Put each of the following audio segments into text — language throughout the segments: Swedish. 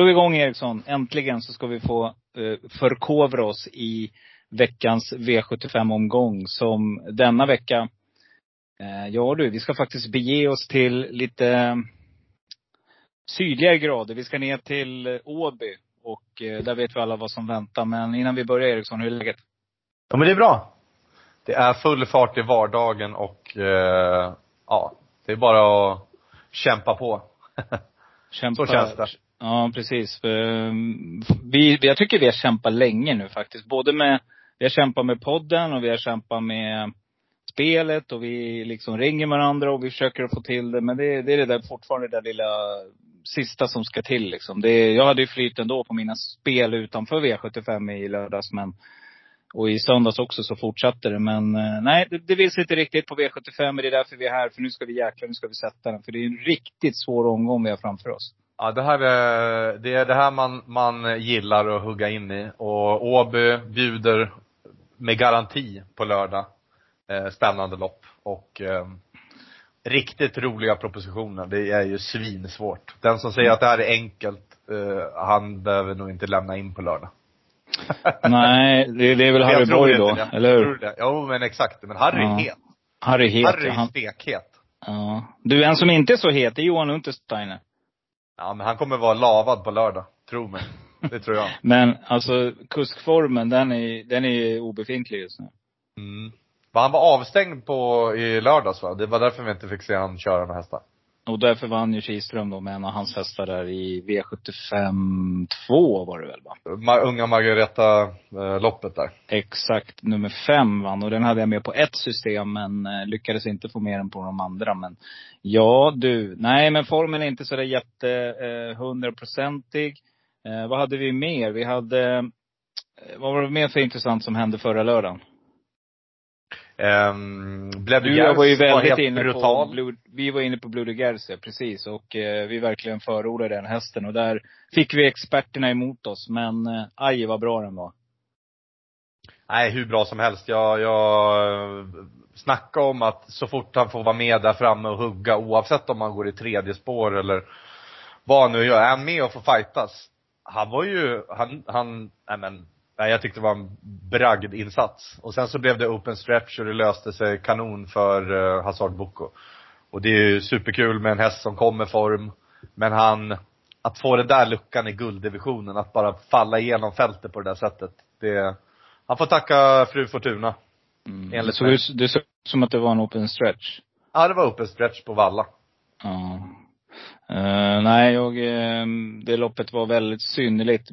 Är vi igång Eriksson. Äntligen så ska vi få eh, förkovra oss i veckans V75-omgång som denna vecka, eh, ja du, vi ska faktiskt bege oss till lite eh, sydligare grader. Vi ska ner till eh, Åby och eh, där vet vi alla vad som väntar. Men innan vi börjar Eriksson, hur är läget? Ja men det är bra. Det är full fart i vardagen och eh, ja, det är bara att kämpa på. Kämpa. Så känns det. Ja, precis. Mm, vi, jag tycker vi har kämpat länge nu faktiskt. Både med, vi har kämpat med podden och vi har kämpat med spelet och vi liksom ringer varandra och vi försöker att få till det. Men det, det är det där fortfarande det där lilla sista som ska till liksom. Det, jag hade ju flyt ändå på mina spel utanför V75 i lördags men och i söndags också så fortsatte det. Men eh, nej, det, det vill sig inte riktigt på V75. Men det är därför vi är här. För nu ska vi jäkla, nu ska vi sätta den. För det är en riktigt svår omgång vi har framför oss. Ja, det här är, det är det här man, man gillar att hugga in i. Och Åby bjuder med garanti på lördag. Eh, spännande lopp. Och eh, riktigt roliga propositioner. Det är ju svinsvårt. Den som säger att det här är enkelt, eh, han behöver nog inte lämna in på lördag. Nej, det, det är väl Harry inte då, det. eller Jag hur? tror det. Jo men exakt. Men Harry Ja. är het. Harry het. Harry är stekhet. ja. Du, en som inte är så het, är Johan Untersteiner. Ja men han kommer vara lavad på lördag. Tro mig. Det tror jag. Men alltså, kuskformen, den är, den är obefintlig just nu. Mm. Men Han var avstängd på, i lördags va? Det var därför vi inte fick se han köra några hästar. Och därför vann ju Kihlström då med en av hans hästar där i V75 2 var det väl va? Ma unga Margareta-loppet där. Exakt, nummer fem vann. Och den hade jag med på ett system men eh, lyckades inte få med den på de andra. Men ja du, nej men formen är inte så där jätte eh, hundraprocentig. Eh, vad hade vi mer? Vi hade, eh, vad var det mer för intressant som hände förra lördagen? Um, blev Du jag var ju väldigt helt inne brutal. på, Blue, vi var inne på Blue de precis. Och eh, vi verkligen förordade den hästen. Och där fick vi experterna emot oss. Men eh, aj vad bra den var. Nej, hur bra som helst. Jag, jag snacka om att så fort han får vara med där framme och hugga, oavsett om han går i tredje spår eller vad han nu gör, är han med och får fightas. Han var ju, han, han, nej men, nej jag tyckte det var en bragd insats. Och sen så blev det open stretch och det löste sig kanon för uh, Hazard Boko. Och det är ju superkul med en häst som kommer form. Men han, att få den där luckan i gulddivisionen, att bara falla igenom fältet på det där sättet. Det, han får tacka fru Fortuna. Mm. Det, Enligt såg, ut- det såg ut som att det var en open stretch. Ja, det var open stretch på Valla. Ja. Eh, nej, jag, eh, det loppet var väldigt synnerligt.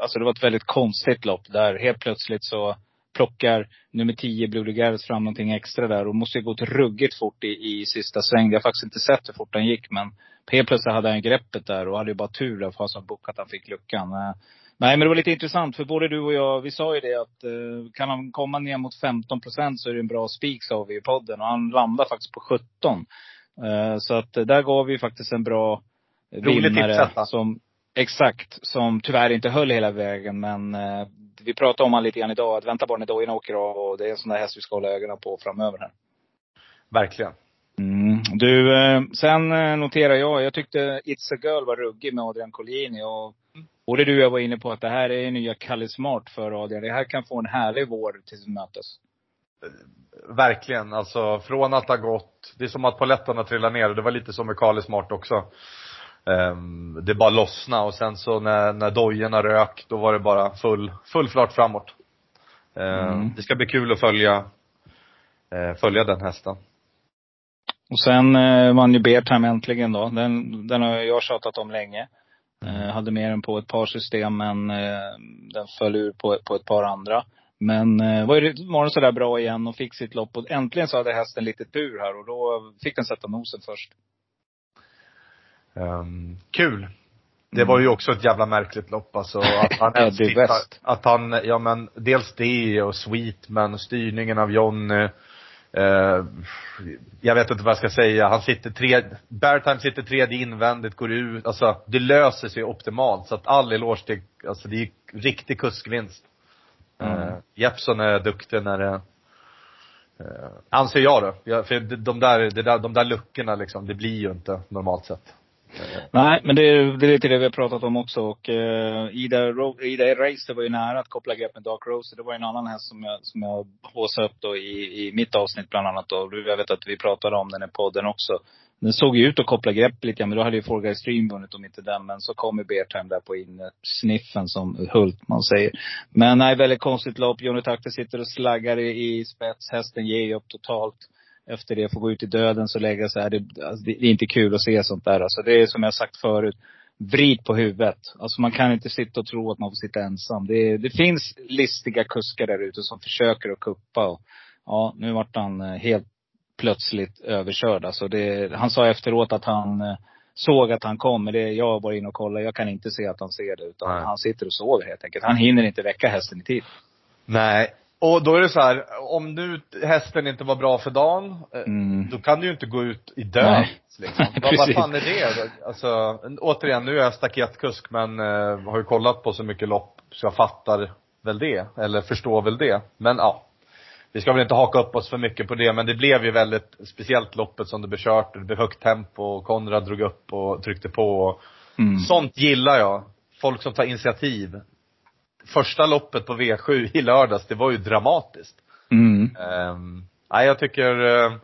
Alltså det var ett väldigt konstigt lopp där helt plötsligt så plockar nummer 10 Blue Gareth fram någonting extra där och måste ju gått ruggigt fort i, i sista sväng. Jag har faktiskt inte sett hur fort han gick men helt plötsligt hade han greppet där och hade ju bara tur där för som bock att han fick luckan. Eh, Nej men det var lite intressant för både du och jag, vi sa ju det att eh, kan han komma ner mot 15 procent så är det en bra spik sa vi i podden och han landade faktiskt på 17. Eh, Så att där gav vi faktiskt en bra Rolig vinnare tipsetta. som, exakt, som tyvärr inte höll hela vägen men eh, vi pratade om han lite grann idag, att vänta bara när dojorna åker av och det är en sån där häst vi ska hålla ögonen på framöver här. Verkligen. Mm. Du, eh, sen eh, noterar jag, jag tyckte It's a Girl var ruggig med Adrian Collini och både du och jag var inne på att det här är nya Kalle Smart för Adrian. Det här kan få en härlig vår till mötes. Verkligen. Alltså från att ha gått, det är som att polletterna trillar ner. Det var lite som med Carly Smart också. Ehm, det bara lossna och sen så när, när dojorna rök, då var det bara full, full fart framåt. Ehm, Mm. Det ska bli kul att följa, eh, följa den hästen. Och sen eh, vann ju Bertheim äntligen då. Den, den har jag tjatat om länge. Eh, hade med den på ett par system men eh, den föll ur på, på ett par andra. Men eh, var, var den sådär bra igen och fick sitt lopp. Och äntligen så hade hästen lite tur här och då fick den sätta nosen först. Um, kul. Det var ju också ett jävla märkligt lopp alltså. Att han ens West. Att han, ja men dels det och Sweetman styrningen av Johnny. Eh, jag vet inte vad jag ska säga. Han sitter tre, Beartime sitter tredje invändigt, går ut. Alltså det löser sig optimalt. Så att all eloge till, alltså det är riktig kuskvinst. Mm. Eh, Jeppson är duktig när det eh, Anser jag då. Ja, för de de där, det där, de där luckorna liksom, det blir ju inte normalt sett. Nej, men det, är- det är lite det vi har pratat om också. Och uh, Ida, Ro- Ida Race, det var ju nära att koppla grepp med Dark Rose. Det var ju en annan häst som jag, som jag haussade upp då i, i mitt avsnitt bland annat då. Jag vet att vi pratade om den i podden också. Den såg ju ut att koppla grepp lite grann, men då hade ju Fall Stream vunnit om inte den. Men så kom ju Beartime där på sniffen som Hultman säger. Men nej, väldigt konstigt lopp. Johnny Takter sitter och slaggar i, i spets. Hästen ger ju upp totalt efter det får gå ut i döden så lägga sig här. Det, alltså, det är inte kul att se sånt där. Alltså, det är som jag sagt förut. Vrid på huvudet. Alltså man kan inte sitta och tro att man får sitta ensam. Det, det finns listiga kuskar där ute som försöker att kuppa. Och, ja, nu vart han eh, helt plötsligt överkörd. Alltså det, han sa efteråt att han eh, såg att han kom. Men det, jag var inne och kollade. Jag kan inte se att han ser det. Utan Nej. han sitter och sover helt enkelt. Han hinner inte väcka hästen i tid. Nej. Och då är det så här, om nu hästen inte var bra för dagen, eh, Mm. då kan du ju inte gå ut i död. Liksom. Vad, fan är det? Alltså, återigen, nu är jag staketkusk men eh, har ju kollat på så mycket lopp så jag fattar väl det. Eller förstår väl det. Men ja. Vi ska väl inte haka upp oss för mycket på det, men det blev ju väldigt speciellt loppet som det blev kört. Det blev högt tempo och Konrad drog upp och tryckte på. Och Mm. Sånt gillar jag. Folk som tar initiativ. Första loppet på V7 i lördags, det var ju dramatiskt. Mm. Um, nej, jag tycker uh,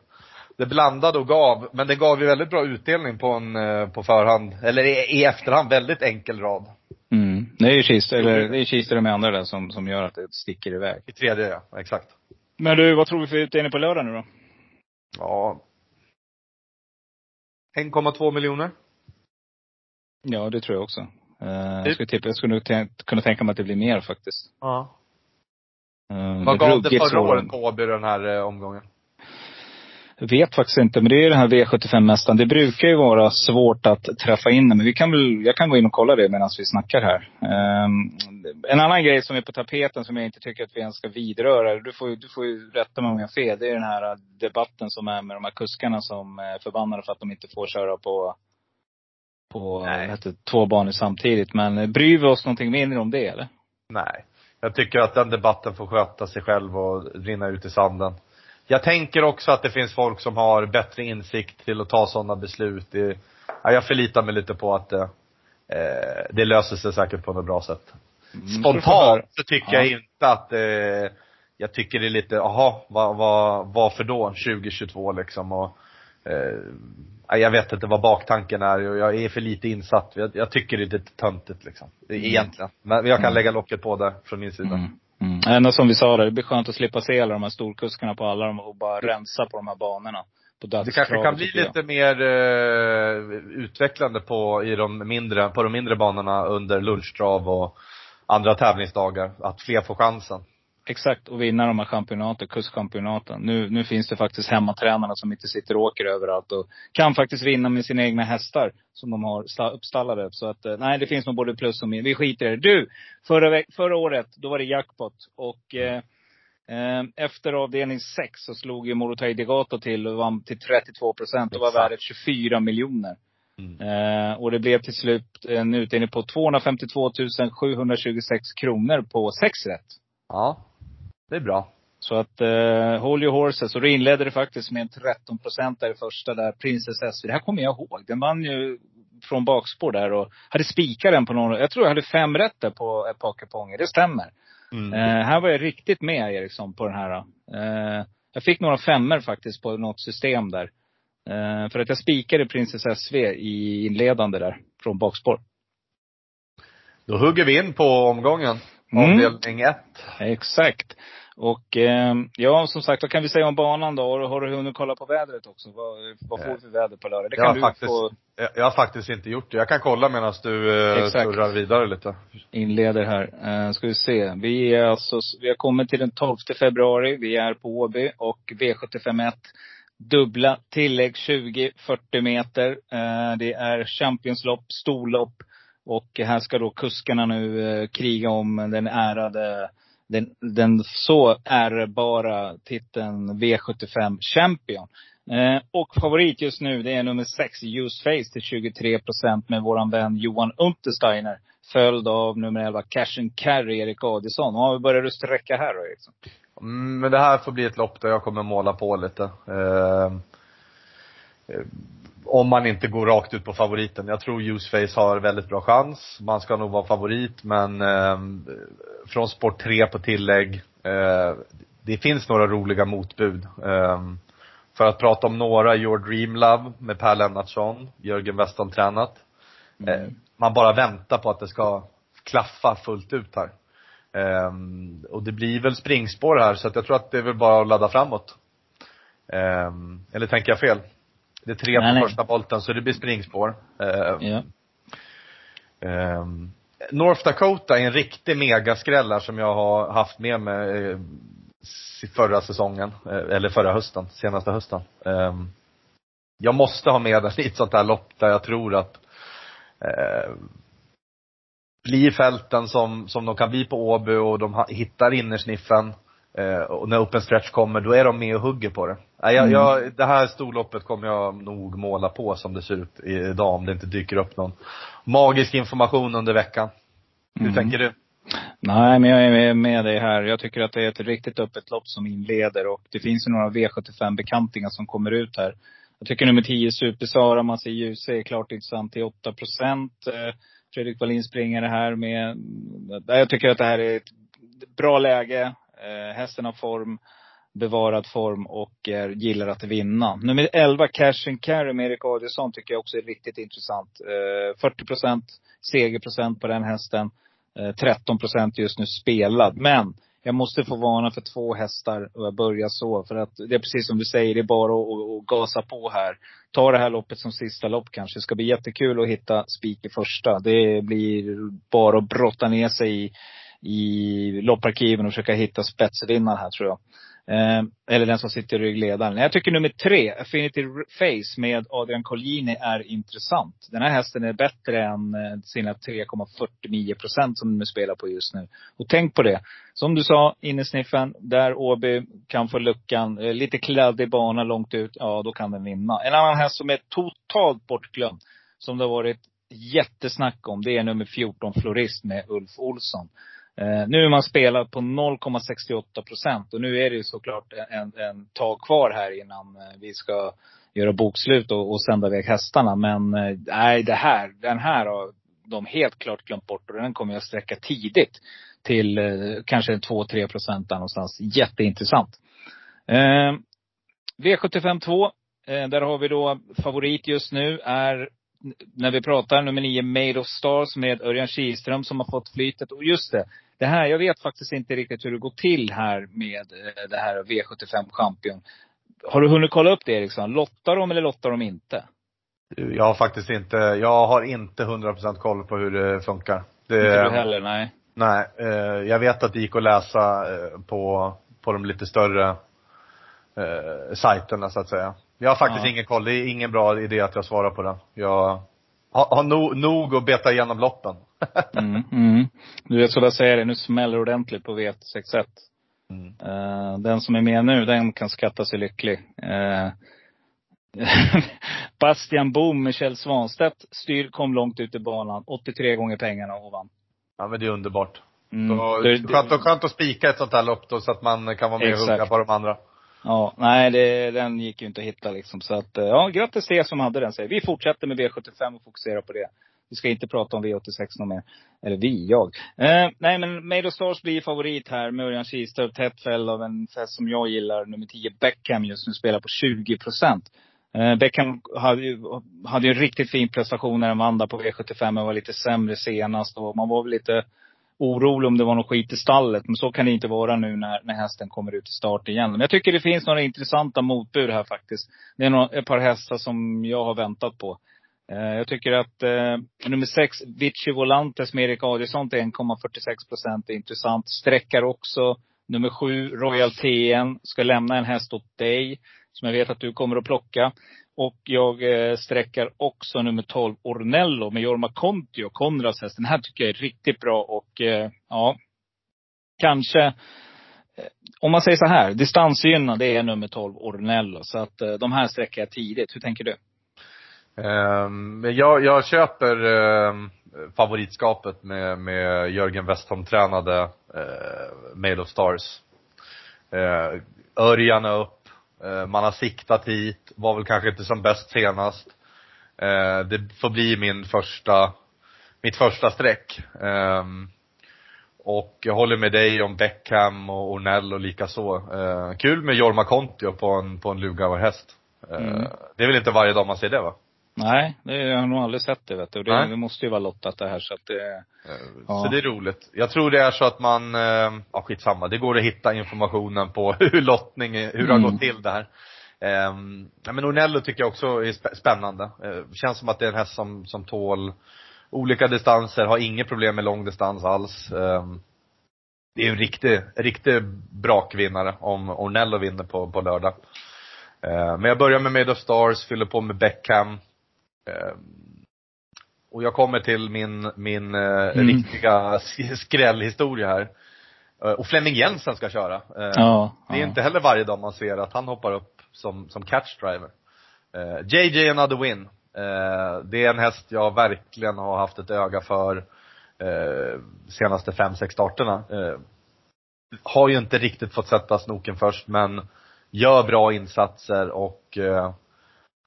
det blandade och gav, men det gav ju väldigt bra utdelning på en, eh, på förhand, eller i, i efterhand, väldigt enkel rad. Mm. Det är ju Kister, eller det är och de andra där som, som gör att det sticker iväg. I tredje, ja. Exakt. Men du, vad tror vi för utdelning på lördag nu då? Ja. 1,2 miljoner. Ja, det tror jag också. Uh, Det- jag skulle tippa, jag skulle nog kunna tänka mig att det blir mer faktiskt. Ja. Uh, Vad gav det förra året på Åby den här eh, omgången? Jag vet faktiskt inte, men det är ju den här V75-mästaren. Det brukar ju vara svårt att träffa in men vi kan väl, jag kan gå in och kolla det medan vi snackar här. Ehm, en annan grej som är på tapeten som jag inte tycker att vi ens ska vidröra, du får, ju- du får ju rätta mig om jag har fel, det är den här debatten som är med de här kuskarna som är förbannade för att de inte får köra på, på det, två banor samtidigt. Men bryr vi oss någonting mindre om det eller? Nej. Jag tycker att den debatten får sköta sig själv och rinna ut i sanden. Jag tänker också att det finns folk som har bättre insikt till att ta sådana beslut. Det, ja, jag förlitar mig lite på att eh, det löser sig säkert på något bra sätt. Mm. Spontant så tycker jag Ja. inte att eh, jag tycker det är lite, aha, vad, vad, varför då 2022 liksom och eh, jag vet inte vad baktanken är och jag är för lite insatt. Jag, jag tycker det är lite töntigt liksom. Det är Egentligen. Men jag kan Mm. lägga locket på där från min sida. Mm. Mm. Ändå som vi sa där, det blir skönt att slippa se alla de här storkuskarna på alla de och bara rensa på de här banorna. På Det kanske kan bli lite mer eh, utvecklande på, i de mindre, på de mindre banorna under lunchtrav och andra tävlingsdagar. Att fler får chansen. Exakt, och vinna de här championaten, kustchampionaten. Nu, nu finns det faktiskt hemmatränarna som inte sitter och åker överallt och kan faktiskt vinna med sina egna hästar som de har sta- uppstallade. Så att, eh, nej det finns nog både plus och minus. Vi skiter i det. Du! Förra, förra året, då var det jackpot. Och eh, eh, efter avdelning 6 så slog ju Morotai Degato till och vann till 32 procent. och var värdet 24 miljoner. Mm. Eh, och det blev till slut en utdelning på 252 726 kronor på sex rätt. Ja. Det är bra. Så att, eh, hold your horses. Och då inledde det faktiskt med en 13 procent där i första där, Princess SV. Det här kommer jag ihåg. Den vann ju från bakspår där och hade spikat den på någon, jag tror jag hade fem rätt där på ett par kuponger. Det stämmer. Mm. Eh, här var jag riktigt med Eriksson på den här. Eh, jag fick några femmer faktiskt på något system där. Eh, för att jag spikade Princess SV i inledande där, från bakspår. Då hugger vi in på omgången. Mm. Avdelning 1. Exakt. Och eh, ja, som sagt, vad kan vi säga om banan då? Har, har du hunnit kolla på vädret också? Vad, vad får vi för väder på lördag? Det Jag kan du faktiskt, få jag, jag har faktiskt inte gjort det. Jag kan kolla medan du eh, surrar vidare lite. inleder här. Eh, ska vi se. Vi är alltså, vi har kommit till den 12 februari. Vi är på Åby och V751. Dubbla tillägg 20-40 meter. Eh, det är Championslopp, storlopp. Och här ska då kuskarna nu eh, kriga om den ärade, den, den så ärbara titeln V75 Champion. Eh, och favorit just nu, det är nummer 6, Use Face till 23 procent med våran vän Johan Untersteiner. Följd av nummer 11, Cash and Carry, Erik Adison. Och vi börjar du sträcka här då Eriksson? Mm, men det här får bli ett lopp där jag kommer måla på lite. Eh, eh, om man inte går rakt ut på favoriten. Jag tror Useface har väldigt bra chans. Man ska nog vara favorit men eh, från sport 3 på tillägg. Eh, det finns några roliga motbud. Eh, för att prata om några, Your Dream Love med Per Lennartsson, Jörgen Weston tränat. Eh, man bara väntar på att det ska klaffa fullt ut här. Ehm, och det blir väl springspår här så att jag tror att det är väl bara att ladda framåt. Ehm, eller tänker jag fel? Det är tre Nej, på nej. första volten så det blir springspår. Ehm, Ja. ehm, North Dakota är en riktig megaskräll här som jag har haft med mig eh, förra säsongen, eh, eller förra hösten, senaste hösten. Ehm, jag måste ha med den i ett sånt här lopp där jag tror att eh, blir fälten som, som de kan bli på Åby och de hittar innersniffen eh, och när open stretch kommer, då är de med och hugger på det. Jag, Mm. jag, det här storloppet kommer jag nog måla på som det ser ut idag om det inte dyker upp någon magisk information under veckan. Hur Mm. tänker du? Nej, men jag är med- dig här. Jag tycker att det är ett riktigt öppet lopp som inleder och det finns ju några V75-bekantingar som kommer ut här. Jag tycker nummer 10, Supersara, man ser ljus, är klart intressant till 8 procent. Eh, Fredrik Wallin springer det här med, jag tycker att det här är ett bra läge. Eh, hästen har form, bevarad form och är, gillar att vinna. Nummer 11, Cash and Carry med Erik Adielsson tycker jag också är riktigt intressant. Eh, 40 procent segerprocent på den hästen. Eh, 13 procent just nu spelad. Men jag måste få varna för två hästar och jag börjar så. För att det är precis som du säger, det är bara att, att, att gasa på här. Ta det här loppet som sista lopp kanske. Det ska bli jättekul att hitta spik i första. Det blir bara att brotta ner sig i, i lopparkiven och försöka hitta spetsvinnaren här tror jag. Eh, eller den som sitter i ryggledaren. Jag tycker nummer tre, Affinity Face med Adrian Collini är intressant. Den här hästen är bättre än eh, sina 3,49 procent som de spelar på just nu. Och tänk på det. Som du sa, innesniffen, där Åby kan få luckan, eh, lite kladdig bana långt ut, ja då kan den vinna. En annan häst som är totalt bortglömd, som det har varit jättesnack om, det är nummer 14, Florist med Ulf Olsson. Eh, nu är man spelat på 0,68 procent och nu är det ju såklart en, en tag kvar här innan eh, vi ska göra bokslut och, och sända iväg hästarna. Men eh, nej, det här, den här har de helt klart glömt bort och den kommer jag sträcka tidigt till eh, kanske 2-3 procent där någonstans. Jätteintressant. Eh, V75 2, eh, där har vi då favorit just nu är när vi pratar nummer nio, Made of Stars med Örjan Kihlström som har fått flytet. Och just det, det här, jag vet faktiskt inte riktigt hur det går till här med eh, det här V75 Champion. Har du hunnit kolla upp det Eriksson? Lottar de eller lottar de inte? Jag har faktiskt inte, jag har inte 100% koll på hur det funkar. Det, Inte du heller? Nej. Nej, eh, jag vet att det gick att läsa eh, på, på de lite större eh, sajterna så att säga. Jag har faktiskt Ja. ingen koll, det är ingen bra idé att jag svarar på det. Jag har, har nog, nog att beta igenom loppen. Mm, mm. Du jag säger det, nu smäller det ordentligt på V61. Mm. Eh, den som är med nu, den kan skatta sig lycklig. Eh, Bastian Boom med Kjell Svanstedt styr, kom långt ut i banan. 83 gånger pengarna och vann. Ja men det är underbart. Mm. Så, Det- skönt, och skönt att spika ett sånt här lopp då så att man kan vara med och Exakt. hugga på de andra. Ja, nej det, den gick ju inte att hitta liksom. Så att, eh, ja, grattis till er som hade den säger vi. Fortsätter med V75 och fokuserar på det. Vi ska inte prata om V86 någon mer. Eller vi, jag. Eh, nej men Made of Stars blir favorit här med Örjan Kihlström, tätt fälld av en fest som jag gillar. Nummer 10 Beckham just nu spelar på 20 procent. Eh, Beckham hade ju, hade ju en riktigt fin prestation när han vann där på V75, men var lite sämre senast. Och man var väl lite orolig om det var något skit i stallet. Men så kan det inte vara nu när, när hästen kommer ut i start igen. Men jag tycker det finns några intressanta motbud här faktiskt. Det är några, ett par hästar som jag har väntat på. Eh, jag tycker att eh, nummer sex, Vici Volantes med Erik Adielsson till 1,46 procent är intressant. Sträckar också. Nummer sju, Royal TN, ska lämna en häst åt dig. Som jag vet att du kommer att plocka. Och jag eh, sträckar också nummer 12, Ornello med Jorma Kontio, Konrads häst. Den här tycker jag är riktigt bra och eh, ja, kanske eh, om man säger så här, distansgynnad det är nummer 12, Ornello. Så att eh, de här sträcker jag tidigt. Hur tänker du? Um, jag, jag köper um, favoritskapet med, med Jörgen Westholm-tränade uh, eh, Mail of Stars. Uh, Örjan är upp, man har siktat hit, var väl kanske inte som bäst senast. Uh, det får bli min första, mitt första streck. Um, och jag håller med dig om Beckham och Ornell och likaså. Uh, kul med Jorma Kontio på en, på en Lugauer-häst. Mm. Det är väl inte varje dag man ser det va? Nej, det, jag har nog aldrig sett det vet du. Det, det måste ju vara lottat det här så att det, Eh, Ja. Så det är roligt. Jag tror det är så att man, eh, ja skitsamma, det går att hitta informationen på hur lottning, hur det har Mm. gått till det här. Um, ja, men Ornello tycker jag också är spä- spännande. Eh, känns som att det är en häst som, som tål olika distanser, har inget problem med lång distans alls. Ehm, det är en riktig, riktig brakvinnare om Ornello vinner på, på lördag. Eh, men jag börjar med Made of Stars, fyller på med Beckham. Ehm, och jag kommer till min, min eh, Mm. riktiga sk- skrällhistoria här. Eh, och Flemming Jensen ska köra. Eh, ja. det är ja. inte heller varje dag man ser att han hoppar upp som, som catch driver. Eh, JJ Another Win. Det är en häst jag verkligen har haft ett öga för senaste fem, sex starterna. Har ju inte riktigt fått sätta snoken först men gör bra insatser och eh,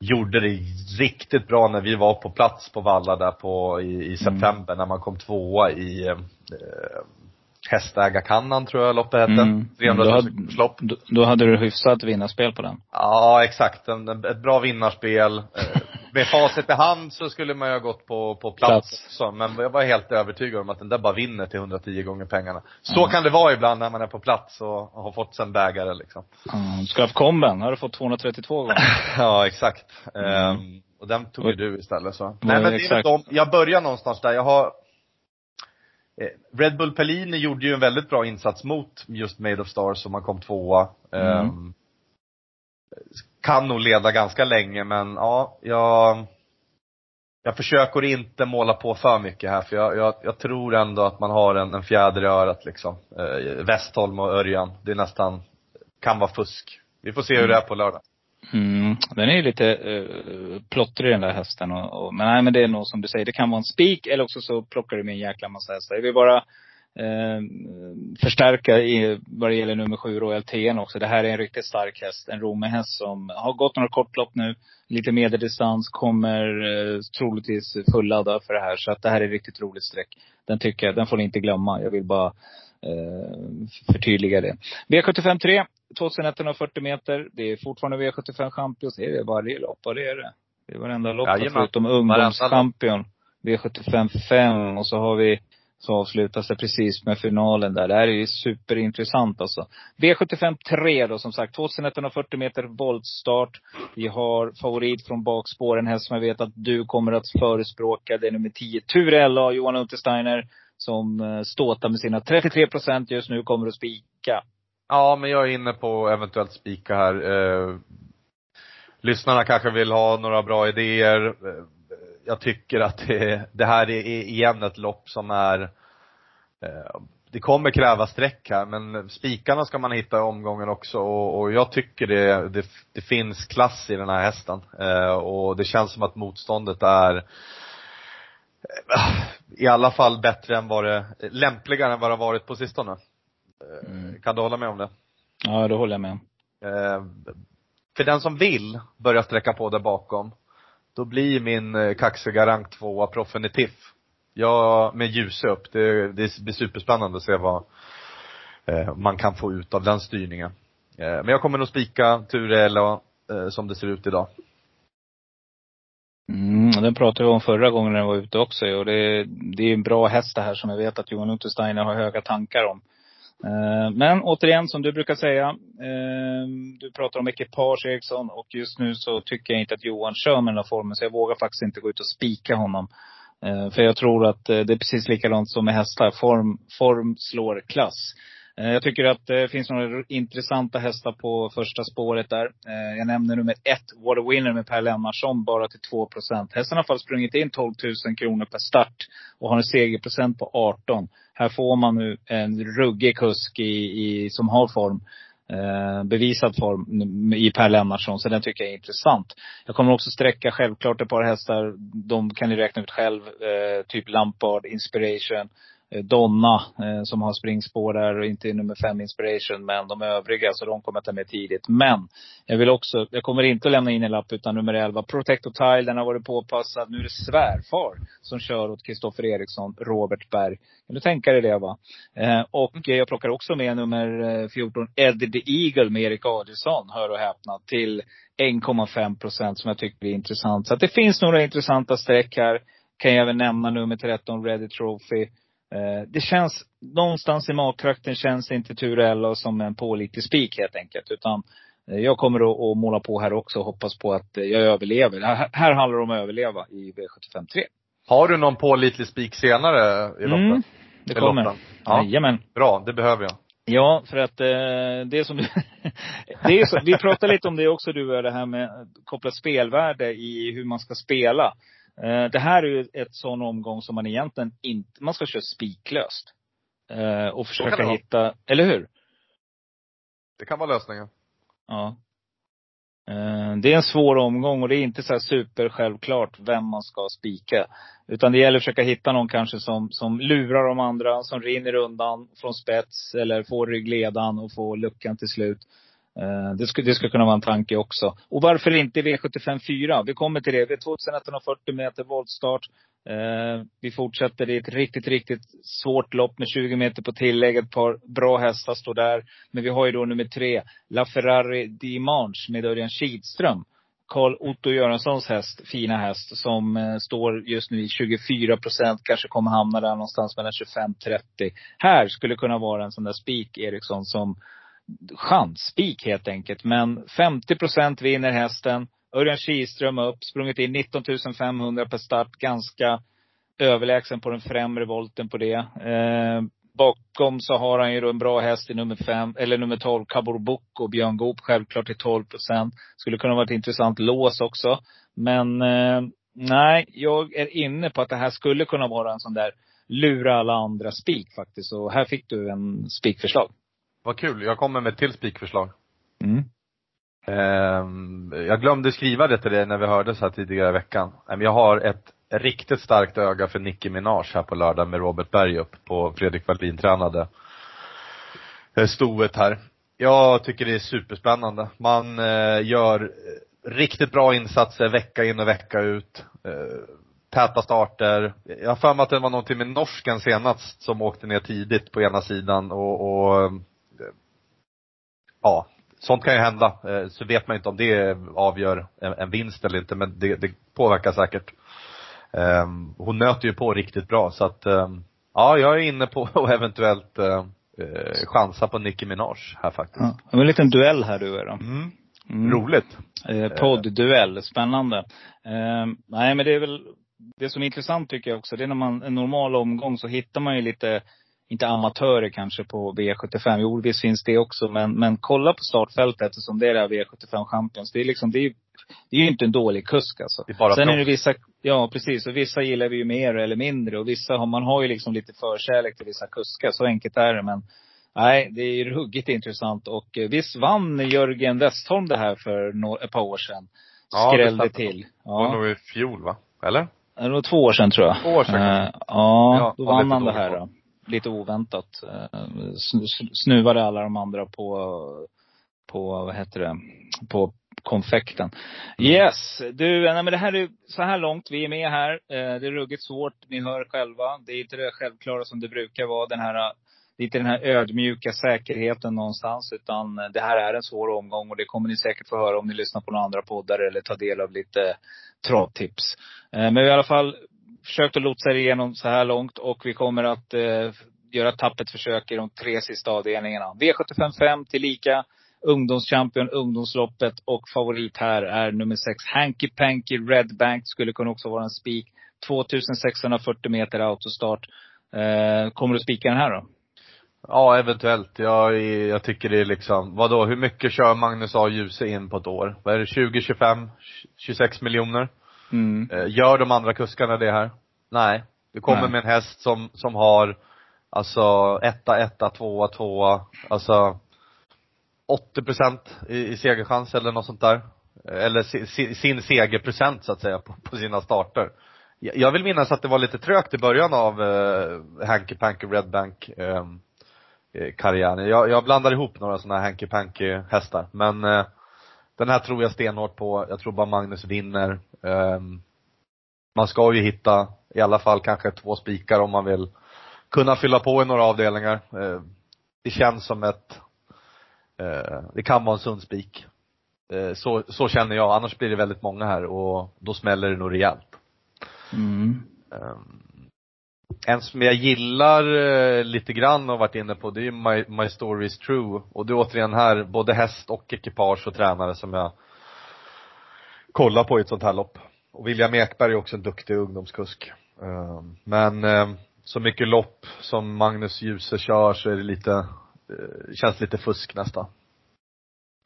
gjorde det riktigt bra när vi var på plats på Valla där på, i, i september när man kom tvåa i eh, Hästägarkannan tror jag loppet hette. Mm. 300 Då 000 hade- lopp. Då, då hade du hyfsat vinnarspel på den. Ja, exakt. En, en, ett bra vinnarspel. Med facit i hand så skulle man ju ha gått på, på plats, Plats. också. Men jag var helt övertygad om att den där bara vinner till 110 gånger pengarna. Så Ja. kan det vara ibland när man är på plats och har fått sig en bägare liksom. Mm. Skulle haft komben. Har du fått 232 gånger. Ja, exakt. Mm. Ehm, och den tog ju du istället så. Nej men det är de, jag börjar någonstans där. Jag har eh, Red Bull Pellini gjorde ju en väldigt bra insats mot just Made of Stars som man kom tvåa. Mm. Ehm, kan nog leda ganska länge men ja, jag jag försöker inte måla på för mycket här för jag, jag, jag tror ändå att man har en, en fjäder i örat liksom. Eh, Westholm och Örjan. Det är nästan, kan vara fusk. Vi får se hur det är på lördag. Mm. Den är ju lite uh, plottrig den där hästen. Och, och, men nej men det är nog som du säger, det kan vara en spik eller också så plockar du med en jäkla massa hästar. Jag vill bara eh, förstärka i, vad det gäller nummer sju, Royal TN också. Det här är en riktigt stark häst. En romerhäst som har gått några kortlopp nu. Lite medeldistans, kommer eh, troligtvis fulladdad för det här. Så att det här är riktigt roligt streck. Den tycker jag, den får ni inte glömma. Jag vill bara eh, förtydliga det. V75 3, 2140 meter. Det är fortfarande V75 Champions. Det är det varje lopp. Vad är det? Det är varenda lopp Jajamän. förutom ungdomschampion. V75 5 och så har vi så avslutas det precis med finalen där. Det här är ju superintressant alltså. V75 3 då som sagt. 2140 meter voltstart. Vi har favorit från bakspår. En häst som jag vet att du kommer att förespråka. Det är nummer 10. Ture LA, Johan Untersteiner. Som eh, ståtar med sina 33 procent just nu. Kommer att spika. Ja, men jag är inne på eventuellt spika här. Eh, lyssnarna kanske vill ha några bra idéer. Eh, jag tycker att det, det här är igen ett lopp som är eh, det kommer kräva streck här, men spikarna ska man hitta i omgången också och, och jag tycker det, det, det finns klass i den här hästen. Eh, och det känns som att motståndet är eh, i alla fall bättre än vad det, lämpligare än vad det har varit på sistone. Eh, Mm. Kan du hålla med om det? Ja, det håller jag med om. För den som vill börja sträcka på där bakom, då blir min eh, kaxiga rank tvåa TIFF. Jag, med ljus upp. Det, det blir superspännande att se vad eh, man kan få ut av den styrningen. Eh, men jag kommer nog spika Ture Ella, eh, som det ser ut idag. Mm, den pratade vi om förra gången när jag var ute också och det, det är en bra häst det här som jag vet att Johan Untersteiner har höga tankar om. Eh, men återigen, som du brukar säga. Eh, du pratar om ekipage Eriksson och just nu så tycker jag inte att Johan kör med den här formen. Så jag vågar faktiskt inte gå ut och spika honom. Eh, för jag tror att det är precis likadant som med hästar. Form, form slår klass. Eh, jag tycker att det finns några intressanta hästar på första spåret där. Eh, jag nämner nummer ett, Water Winner med Per Lennartsson, bara till 2 procent. Hästen har faktiskt sprungit in 12 000 kronor per start och har en segerprocent på 18. Här får man nu en ruggig kusk i, i, som har form. Eh, bevisad form i Per Lennartsson. Så den tycker jag är intressant. Jag kommer också sträcka självklart ett par hästar. De kan ni räkna ut själv. Eh, typ Lampard, Inspiration eh, Donna eh, som har springspår där och inte är nummer fem Inspiration. Men de övriga, så de kommer jag ta med tidigt. Men jag vill också, jag kommer inte att lämna in en lapp utan nummer 11. Protector Tile, den har varit påpassad. Nu är det svärfar som kör åt Kristoffer Eriksson, Robert Berg. Kan du tänka dig det va? Eh, och eh, jag plockar också med nummer eh, 14, Eddie the Eagle med Erik Adielsson, hör och häpna, till 1,5 procent som jag tycker är intressant. Så att det finns några intressanta streck här. Kan jag även nämna nummer 13, Ready Trophy. Eh, det känns, någonstans i magtrakten känns inte Turello som en pålitlig spik helt enkelt. Utan eh, jag kommer att, att måla på här också och hoppas på att eh, jag överlever. Här, här handlar det om att överleva i V75 3. Har du någon pålitlig spik senare i loppet? Mm, det kommer. loppen? Ja. Jajamän. Bra, det behöver jag. Ja, för att eh, det som det är så, Vi pratade lite om det också du det här med kopplat spelvärde i hur man ska spela. Eh, det här är ju ett sån omgång som man egentligen inte, man ska köra spiklöst. Eh, och försöka hitta, eller hur? Det kan vara lösningen. Ja. Eh, Det är en svår omgång och det är inte så här super självklart vem man ska spika. Utan det gäller att försöka hitta någon kanske som, som lurar de andra, som rinner undan från spets eller får ryggledan och får luckan till slut. Eh, det skulle, det skulle kunna vara en tanke också. Och varför inte V75 4? Vi kommer till det. Det är 2140 meter voltstart. Eh, Vi fortsätter. i ett riktigt, riktigt svårt lopp med 20 meter på tillägg. Ett par bra hästar står där. Men vi har ju då nummer tre, LaFerrari Dimanche med Örjan Kihlström. Karl Otto Göranssons häst, fina häst, som eh, står just nu i 24 procent. Kanske kommer hamna där någonstans mellan 25-30. Här skulle kunna vara en sån där spik, Eriksson, som chansspik helt enkelt. Men 50 procent vinner hästen. Örjan Kihlström upp, sprungit in 19 500 per start. Ganska överlägsen på den främre volten på det. Eh, bakom så har han ju då en bra häst i nummer fem, eller nummer 12, Cabor Boko, Björn Goop självklart till 12 procent. Skulle kunna vara ett intressant lås också. Men eh, nej, jag är inne på att det här skulle kunna vara en sån där lura alla andra spik faktiskt. Och här fick du en spikförslag. Vad kul. Jag kommer med ett till spikförslag. Mm. Ehm, jag glömde skriva det till dig när vi hördes här tidigare i veckan. Men Jag har ett riktigt starkt öga för Nicki Minaj här på lördag med Robert Berg upp på Fredrik Wallin tränade eh, stoet här. Jag tycker det är superspännande. Man eh, gör eh, riktigt bra insatser vecka in och vecka ut. Eh, täta starter. Jag har för mig att det var någonting med norsken senast som åkte ner tidigt på ena sidan och, och eh, ja, sånt kan ju hända. Eh, Så vet man inte om det avgör en, en vinst eller inte, men det, det påverkar säkert. Ehm, Hon nöter ju på riktigt bra så att, ehm, ja, jag är inne på att eventuellt eh, eh, chansa på Nicki Minaj här faktiskt. Ja, det var en liten duell här du och då. Mm. Mm. Roligt. Eh, Podd-duell, spännande. Eh, nej men det är väl, det som är intressant tycker jag också, det är när man, en normal omgång så hittar man ju lite, inte amatörer kanske på V75. Jo visst finns det också, men, men kolla på startfältet eftersom det är det här V75 Champions. Det är liksom, det är det är ju inte en dålig kusk alltså. Det är bara Sen är det vissa, ja precis, och vissa gillar vi ju mer eller mindre. Och vissa har, man har ju liksom lite förkärlek till vissa kuskar. Så enkelt är det. Men nej, det är ju ruggigt intressant. Och eh, visst vann Jörgen Westholm det här för ett par år sedan. Ja, det Skrällde till. Det var Ja. nog i fjol va? Eller? Det var två år sedan tror jag. Två år sedan kanske. ja, Ja, då vann han det här då. Lite oväntat. Eh, sn- sn- Snuvade alla de andra på, på, vad heter det, på konfekten. Mm. Yes! Du, nej men det här är så här långt. Vi är med här. Eh, Det är ruggigt svårt. Ni hör själva. Det är inte det självklara som det brukar vara. Den här det är inte den här ödmjuka säkerheten någonstans. Utan det här är en svår omgång och det kommer ni säkert få höra om ni lyssnar på några andra poddar eller tar del av lite travtips. Eh, men vi har i alla fall försökt att lotsa er igenom så här långt och vi kommer att eh, göra ett tappert försök i de tre sista avdelningarna. V755 tillika ungdomschampion, ungdomsloppet och favorit här är nummer sex, Hanky Panky Red Bank. Skulle kunna också vara en spik. 2640 meter autostart. Eh, kommer du spika den här då? Ja, eventuellt. Jag, jag tycker det är liksom, vadå, hur mycket kör Magnus A. Djuse in på ett år? Vad är det, 20, 25, 26 miljoner? Mm. Eh, Gör de andra kuskarna det här? Nej. Du kommer Nej. med en häst som, som har, alltså, etta, etta, tvåa, tvåa, alltså 80 procent i, i segerchans eller något sånt där. Eller si, si, sin segerprocent så att säga på, på sina starter. Jag vill minnas att det var lite trögt i början av eh, Hanky Panky Red Bank eh, eh, karriären. Jag, jag blandar ihop några sådana här Hanky Panky hästar. Men eh, den här tror jag stenhårt på. Jag tror bara Magnus vinner. Ehm, man ska ju hitta i alla fall kanske två spikar om man vill kunna fylla på i några avdelningar. Eh, det känns som ett, eh, det kan vara en sund spik. Eh, så, så känner jag. Annars blir det väldigt många här och då smäller det nog rejält. Mm. Ehm, en som jag gillar eh, lite grann och varit inne på, det är ju My, My Story is True. Och det är återigen här, både häst och ekipage och tränare som jag kollar på i ett sånt här lopp. Och William Ekberg är också en duktig ungdomskusk. Ehm, Men ehm, så mycket lopp som Magnus Djuse kör så är det lite, eh, känns lite fusk nästan.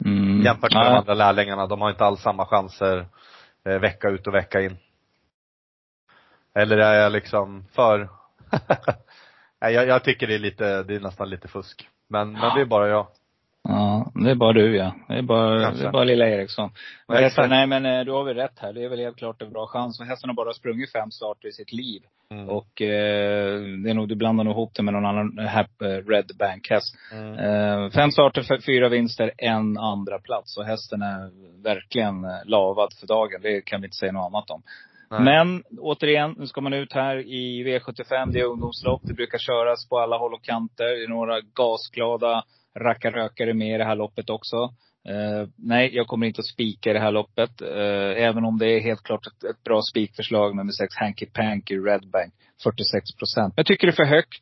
Mm. Jämfört med de Ja. andra lärlingarna, de har inte alls samma chanser eh, vecka ut och vecka in. Eller är jag liksom för Nej, jag, jag tycker det är lite, det är nästan lite fusk. Men, men det är bara jag. Ja, det är bara du ja. Det är bara, Kanske. det är bara lilla Eriksson. Ja, exakt. nej men eh, du har väl rätt här. Det är väl helt klart en bra chans. Och hästen har bara sprungit fem starter i sitt liv. Mm. Och eh, det är nog, du blandar nog ihop det med någon annan här, eh, Red Bank häst. Mm. Eh, fem starter, fyra vinster, en andra plats. Och hästen är verkligen eh, lavad för dagen. Det kan vi inte säga något annat om. Nej. Men återigen, nu ska man ut här i V75. Det är ungdomslopp. Det brukar köras på alla håll och kanter. Det är några gasglada rackarrökare med i det här loppet också. Eh, nej, jag kommer inte att spika i det här loppet. Eh, även om det är helt klart ett, ett bra spikförslag nummer sex, Hanky Panky Red Bank. 46 procent. Jag tycker det är för högt.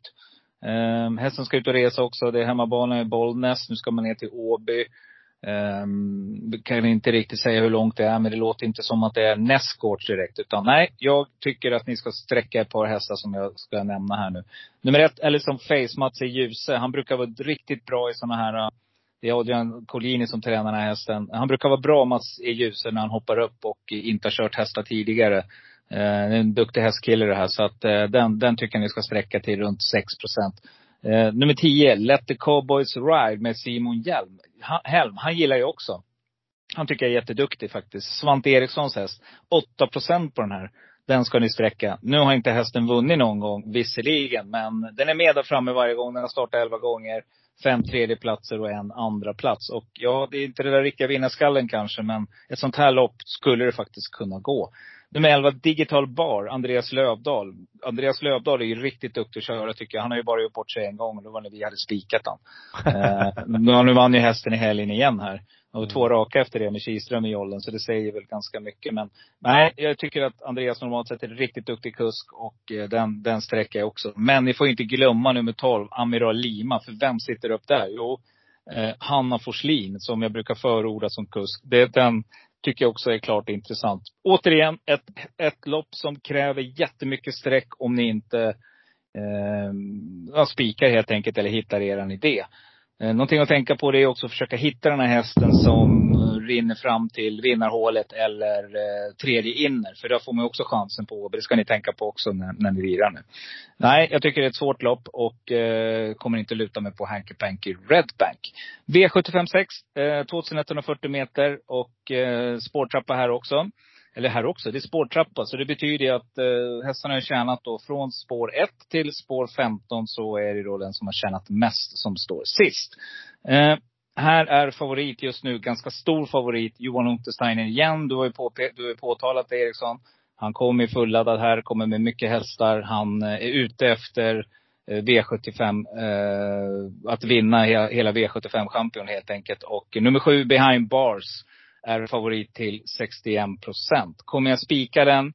Eh, hästen ska ut och resa också. Det är hemmabana i Bollnäs. Nu ska man ner till Åby. Um, kan inte riktigt säga hur långt det är, men det låter inte som att det är nästgårds direkt. Utan nej, jag tycker att ni ska sträcka ett par hästar som jag ska nämna här nu. Nummer ett, eller som Face, Mats i Ljuse. Han brukar vara riktigt bra i sådana här det är Adrian Collini som tränar den här hästen. Han brukar vara bra Mats i Ljuse när han hoppar upp och inte har kört hästar tidigare. Eh, det är en duktig hästkille det här. Så att eh, den, den tycker jag ni ska sträcka till runt 6 procent. Eh, nummer 10, Let the Cowboys Ride med Simon Hjelm. Helm, han gillar jag också. Han tycker jag är jätteduktig faktiskt. Svante Erikssons häst. 8 procent på den här. Den ska ni sträcka. Nu har inte hästen vunnit någon gång, visserligen. Men den är med där framme varje gång. Den har startat 11 gånger. Fem tredjeplatser och en andra plats. Och ja, det är inte det där riktiga vinnarskallen kanske. Men ett sånt här lopp skulle det faktiskt kunna gå. Nummer 11, Digital Bar, Andreas Lövdahl. Andreas Lövdahl är ju riktigt duktig att köra tycker jag. Han har ju bara gjort bort sig en gång och det var när vi hade spikat han. eh, nu vann ju hästen i helgen igen här. Och Mm. två raka efter det med Kihlström i jollen, så det säger väl ganska mycket. Men nej, jag tycker att Andreas normalt sett är en riktigt duktig kusk och eh, den, den sträcker jag också. Men ni får inte glömma nummer 12, Amiral Lima. För vem sitter upp där? Jo, eh, Hanna Forslin, som jag brukar förorda som kusk. Det, den tycker jag också är klart intressant. Återigen, ett, ett lopp som kräver jättemycket streck om ni inte eh, ja, spikar helt enkelt eller hittar er idé. Eh, någonting att tänka på det är också att försöka hitta den här hästen som eh, rinner fram till vinnarhålet eller eh, tredje inner. För där får man också chansen på Åby. Det ska ni tänka på också när, när ni lirar nu. Nej, jag tycker det är ett svårt lopp och eh, kommer inte luta mig på Hanky Panky Red Bank. V756, eh, 2140 meter och eh, spårtrappa här också. Eller här också, det är spårtrappa. Så det betyder att eh, hästarna har tjänat då från spår 1 till spår 15 så är det då den som har tjänat mest som står sist. Eh, här är favorit just nu, ganska stor favorit, Johan Untersteiner igen. Du har ju, påpe- du har påtalat det Eriksson. Han kommer fulladdad här, kommer med mycket hästar. Han eh, är ute efter eh, V75, eh, att vinna hela V75-champion helt enkelt. Och nummer sju, Behind Bars, är favorit till 61 procent. Kommer jag spika den?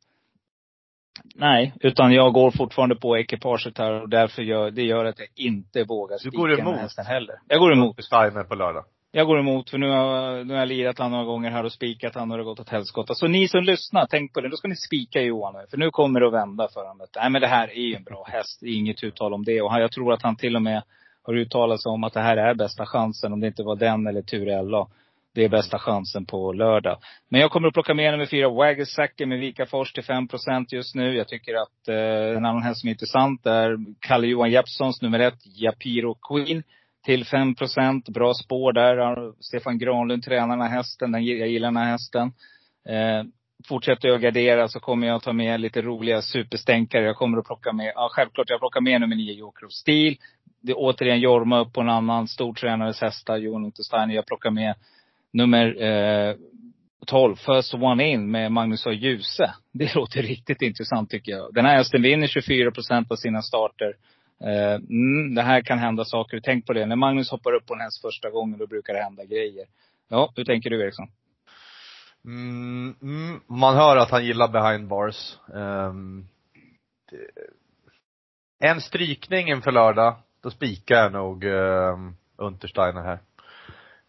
Nej, utan jag går fortfarande på ekipaget här och därför gör, det gör att jag inte vågar Du spika går den emot? hästen heller. Jag går emot. Steiner på lördag. Jag går emot, för nu har, nu har jag lirat han några gånger här och spikat han och det har gått åt helskotta. Så ni som lyssnar, tänk på det. Då ska ni spika Johan nu. För nu kommer det att vända för honom. Nej men det här är ju en bra häst. Det är inget uttal om det. Och han, jag tror att han till och med har uttalat sig om att det här är bästa chansen. Om det inte var den eller Turella. Det är bästa chansen på lördag. Men jag kommer att plocka med nummer fyra, Waggersacker med Vikafors till 5 just nu. Jag tycker att eh, en annan häst som är intressant är Kalle Johan Jeppssons nummer ett, Japiro Queen till 5% Bra spår där. Stefan Granlund tränar den här hästen. Den, jag gillar den här hästen. Eh, fortsätter jag gardera så kommer jag ta med lite roliga superstänkare. Jag kommer att plocka med, ja självklart, jag plockar med nummer nio, Joker of Steel. Det är återigen Jorma upp på en annan stortränares hästar, Johan Untersteiner. Jag plockar med nummer eh, 12, First One In med Magnus A. Djuse. Det låter riktigt intressant tycker jag. Den här hästen vinner 24 procent av sina starter. Eh, mm, det här kan hända saker. Tänk på det. När Magnus hoppar upp på en häst första gången, då brukar det hända grejer. Ja, hur tänker du Eriksson? Mm, mm, man hör att han gillar behind bars. Um, det, en strykning inför lördag, då spikar jag nog um, Untersteiner här.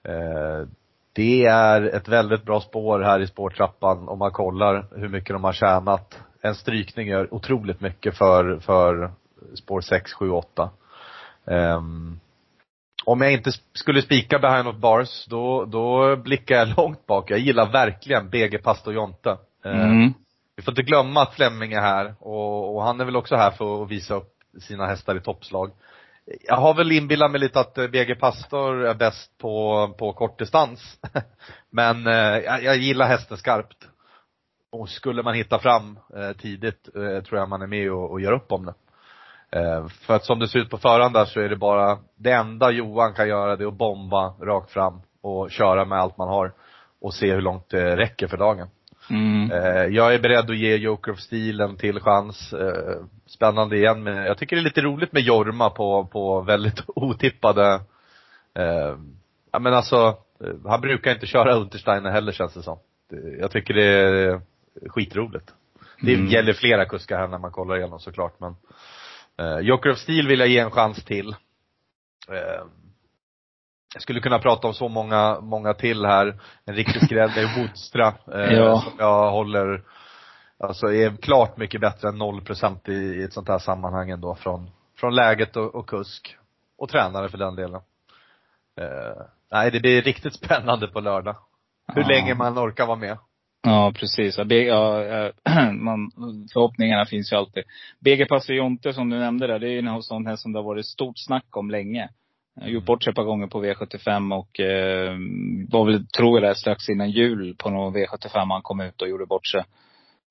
Uh, det är ett väldigt bra spår här i spårtrappan om man kollar hur mycket de har tjänat. En strykning gör otroligt mycket för, för spår 6, 7, 8. Um, om jag inte skulle spika behind of bars, då, då blickar jag långt bak. Jag gillar verkligen BG Pastor Jonte. Mm. Vi får inte glömma att Flemming är här och, och han är väl också här för att visa upp sina hästar i toppslag. Jag har väl inbillat mig lite att BG Pastor är bäst på, på kortdistans. Men eh, jag, jag gillar hästen skarpt. Och skulle man hitta fram eh, tidigt eh, tror jag man är med och, och gör upp om det. Eh, för att som det ser ut på förhand där så är det bara, det enda Johan kan göra det är att bomba rakt fram och köra med allt man har. Och se hur långt det räcker för dagen. Mm. Eh, jag är beredd att ge Joker of Steel en till chans. Eh, spännande igen med, jag tycker det är lite roligt med Jorma på, på väldigt otippade, eh, ja men alltså, han brukar inte köra Untersteiner heller känns det som. Jag tycker det är skitroligt. Det Mm. gäller flera kuskar här när man kollar igenom såklart men eh, Joker of Steel vill jag ge en chans till. Eh, jag skulle kunna prata om så många, många till här. En riktig skräll är Wodstra, eh, Ja. som jag håller, alltså är klart mycket bättre än 0% i, i ett sånt här sammanhang ändå från, från läget och, och kusk. Och tränare för den delen. Eh, nej, det blir riktigt spännande på lördag. Hur Ja. länge man orkar vara med. Ja, precis. Ja, eh, man, förhoppningarna finns ju alltid. BG Pastor Jonte som du nämnde där, det är ju en sån här som det har varit stort snack om länge. Jag gjort bort sig ett par gånger på V75 och eh, var väl, tror jag strax innan jul på någon V75 han kom ut och gjorde bort sig.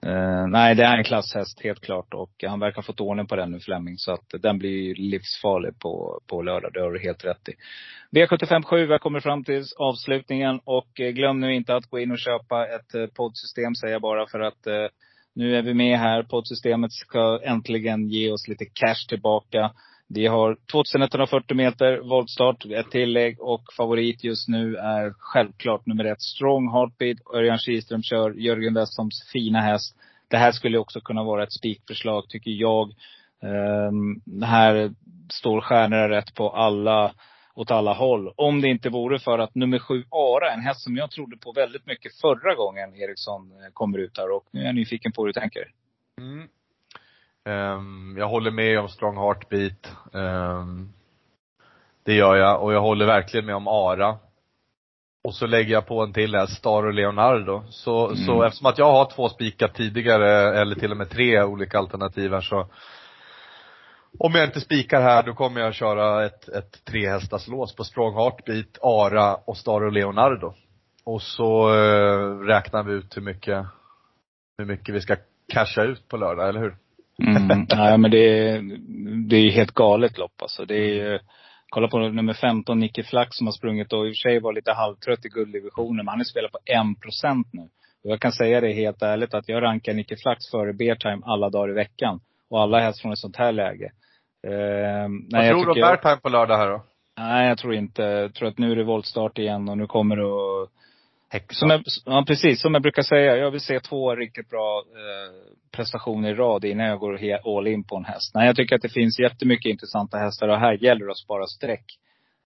Uh, nej, det är en klasshäst helt klart och han verkar ha fått ordning på den nu Fleming. Så att den blir ju livsfarlig på, på lördag. Det har du helt rätt i. V75 7, vi har kommit fram till avslutningen och eh, glöm nu inte att gå in och köpa ett eh, poddsystem säger jag bara för att uh, nu är vi med här. Poddsystemet ska äntligen ge oss lite cash tillbaka. Vi har 2140 meter voltstart, ett tillägg och favorit just nu är självklart nummer ett Strong Heartbeat. Örjan Kihlström kör Jörgen Westholms fina häst. Det här skulle också kunna vara ett spikförslag tycker jag. Um, här står stjärnorna rätt på alla, åt alla håll. Om det inte vore för att nummer sju Ara, en häst som jag trodde på väldigt mycket förra gången Eriksson eh, kommer ut här och nu är jag nyfiken på hur du tänker. Mm. Ehm, jag håller med om Strong Heartbeat. Ehm, det gör jag och jag håller verkligen med om Ara. Och så lägger jag på en till här, Star och Leonardo. Så, Mm. så eftersom att jag har två spikat tidigare, eller till och med tre olika alternativ här så om jag inte spikar här då kommer jag köra ett, ett trehästars lås på Strong Heartbeat, Ara och Star och Leonardo. Och så eh, räknar vi ut hur mycket, hur mycket vi ska casha ut på lördag, eller hur? Mm. Nej men det är, det är helt galet lopp alltså. Det är ju, kolla på nummer 15, Nicke Flack som har sprungit och i och för sig var lite halvtrött i gulddivisionen. Men han har spelat på 1% nu. Och jag kan säga det helt ärligt att jag rankar Nicke Flax före Beartime alla dagar i veckan. Och alla helst från ett sånt här läge. Eh, Vad tror du om Bergheim på lördag här då? Nej, jag tror inte. Jag tror att nu är det voltstart igen och nu kommer det att som jag, ja, precis. Som jag brukar säga. Jag vill se två riktigt bra eh, prestationer i rad innan jag går all in på en häst. Nej, jag tycker att det finns jättemycket intressanta hästar och här gäller det att spara streck.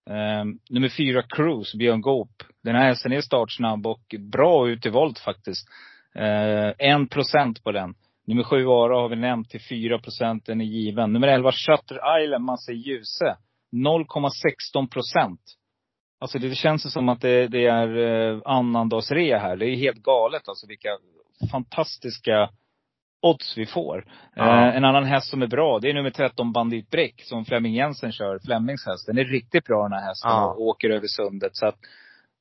Eh, nummer fyra, Cruise, Björn Goop. Den här hästen är startsnabb och bra ut i volt faktiskt. Eh, en procent på den. Nummer sju, Ara, har vi nämnt till fyra procent. Den är given. Nummer 11, Shutter Island, Massa Ljuse. 0,16 procent. Alltså det känns som att det, det är eh, annandagsrea här. Det är helt galet alltså vilka fantastiska odds vi får. Ja. Eh, en annan häst som är bra, det är nummer 13 Bandit Breck som Flemming Jensen kör. Flemmings häst. Den är riktigt bra den här hästen Ja. och åker över sundet. Så att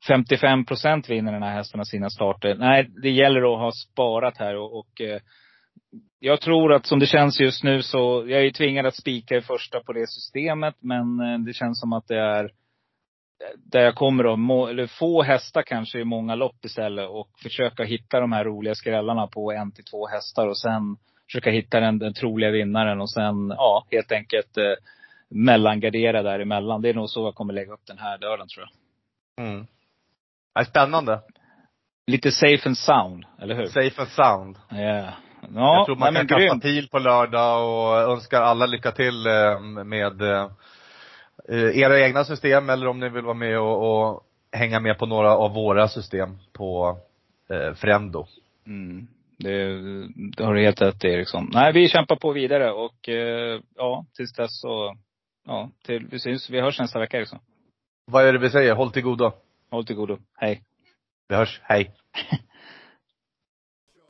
55 procent vinner den här hästen av sina starter. Nej, det gäller att ha sparat här och, och eh, jag tror att som det känns just nu så, jag är ju tvingad att spika i första på det systemet. Men eh, det känns som att det är där jag kommer att må, eller få hästar kanske i många lopp istället och försöka hitta de här roliga skrällarna på en till två hästar och sen försöka hitta den, den troliga vinnaren och sen, ja, helt enkelt eh, mellangardera däremellan. Det är nog så jag kommer lägga upp den här lördagen tror jag. Mm. Nej, spännande. Lite safe and sound, eller hur? Safe and sound. Ja. jag Ja, tror man nej, kan kasta pil på lördag och önskar alla lycka till eh, med eh, era egna system eller om ni vill vara med och, och hänga med på några av våra system på eh, Frendo. Mm. Det, det har du helt rätt i Eriksson. Nej, vi kämpar på vidare och eh, ja, tills dess så, ja, till, vi syns, vi hörs nästa vecka Eriksson. Vad är det vi säger? Håll till godo. Håll till godo. Hej. Vi hörs. Hej.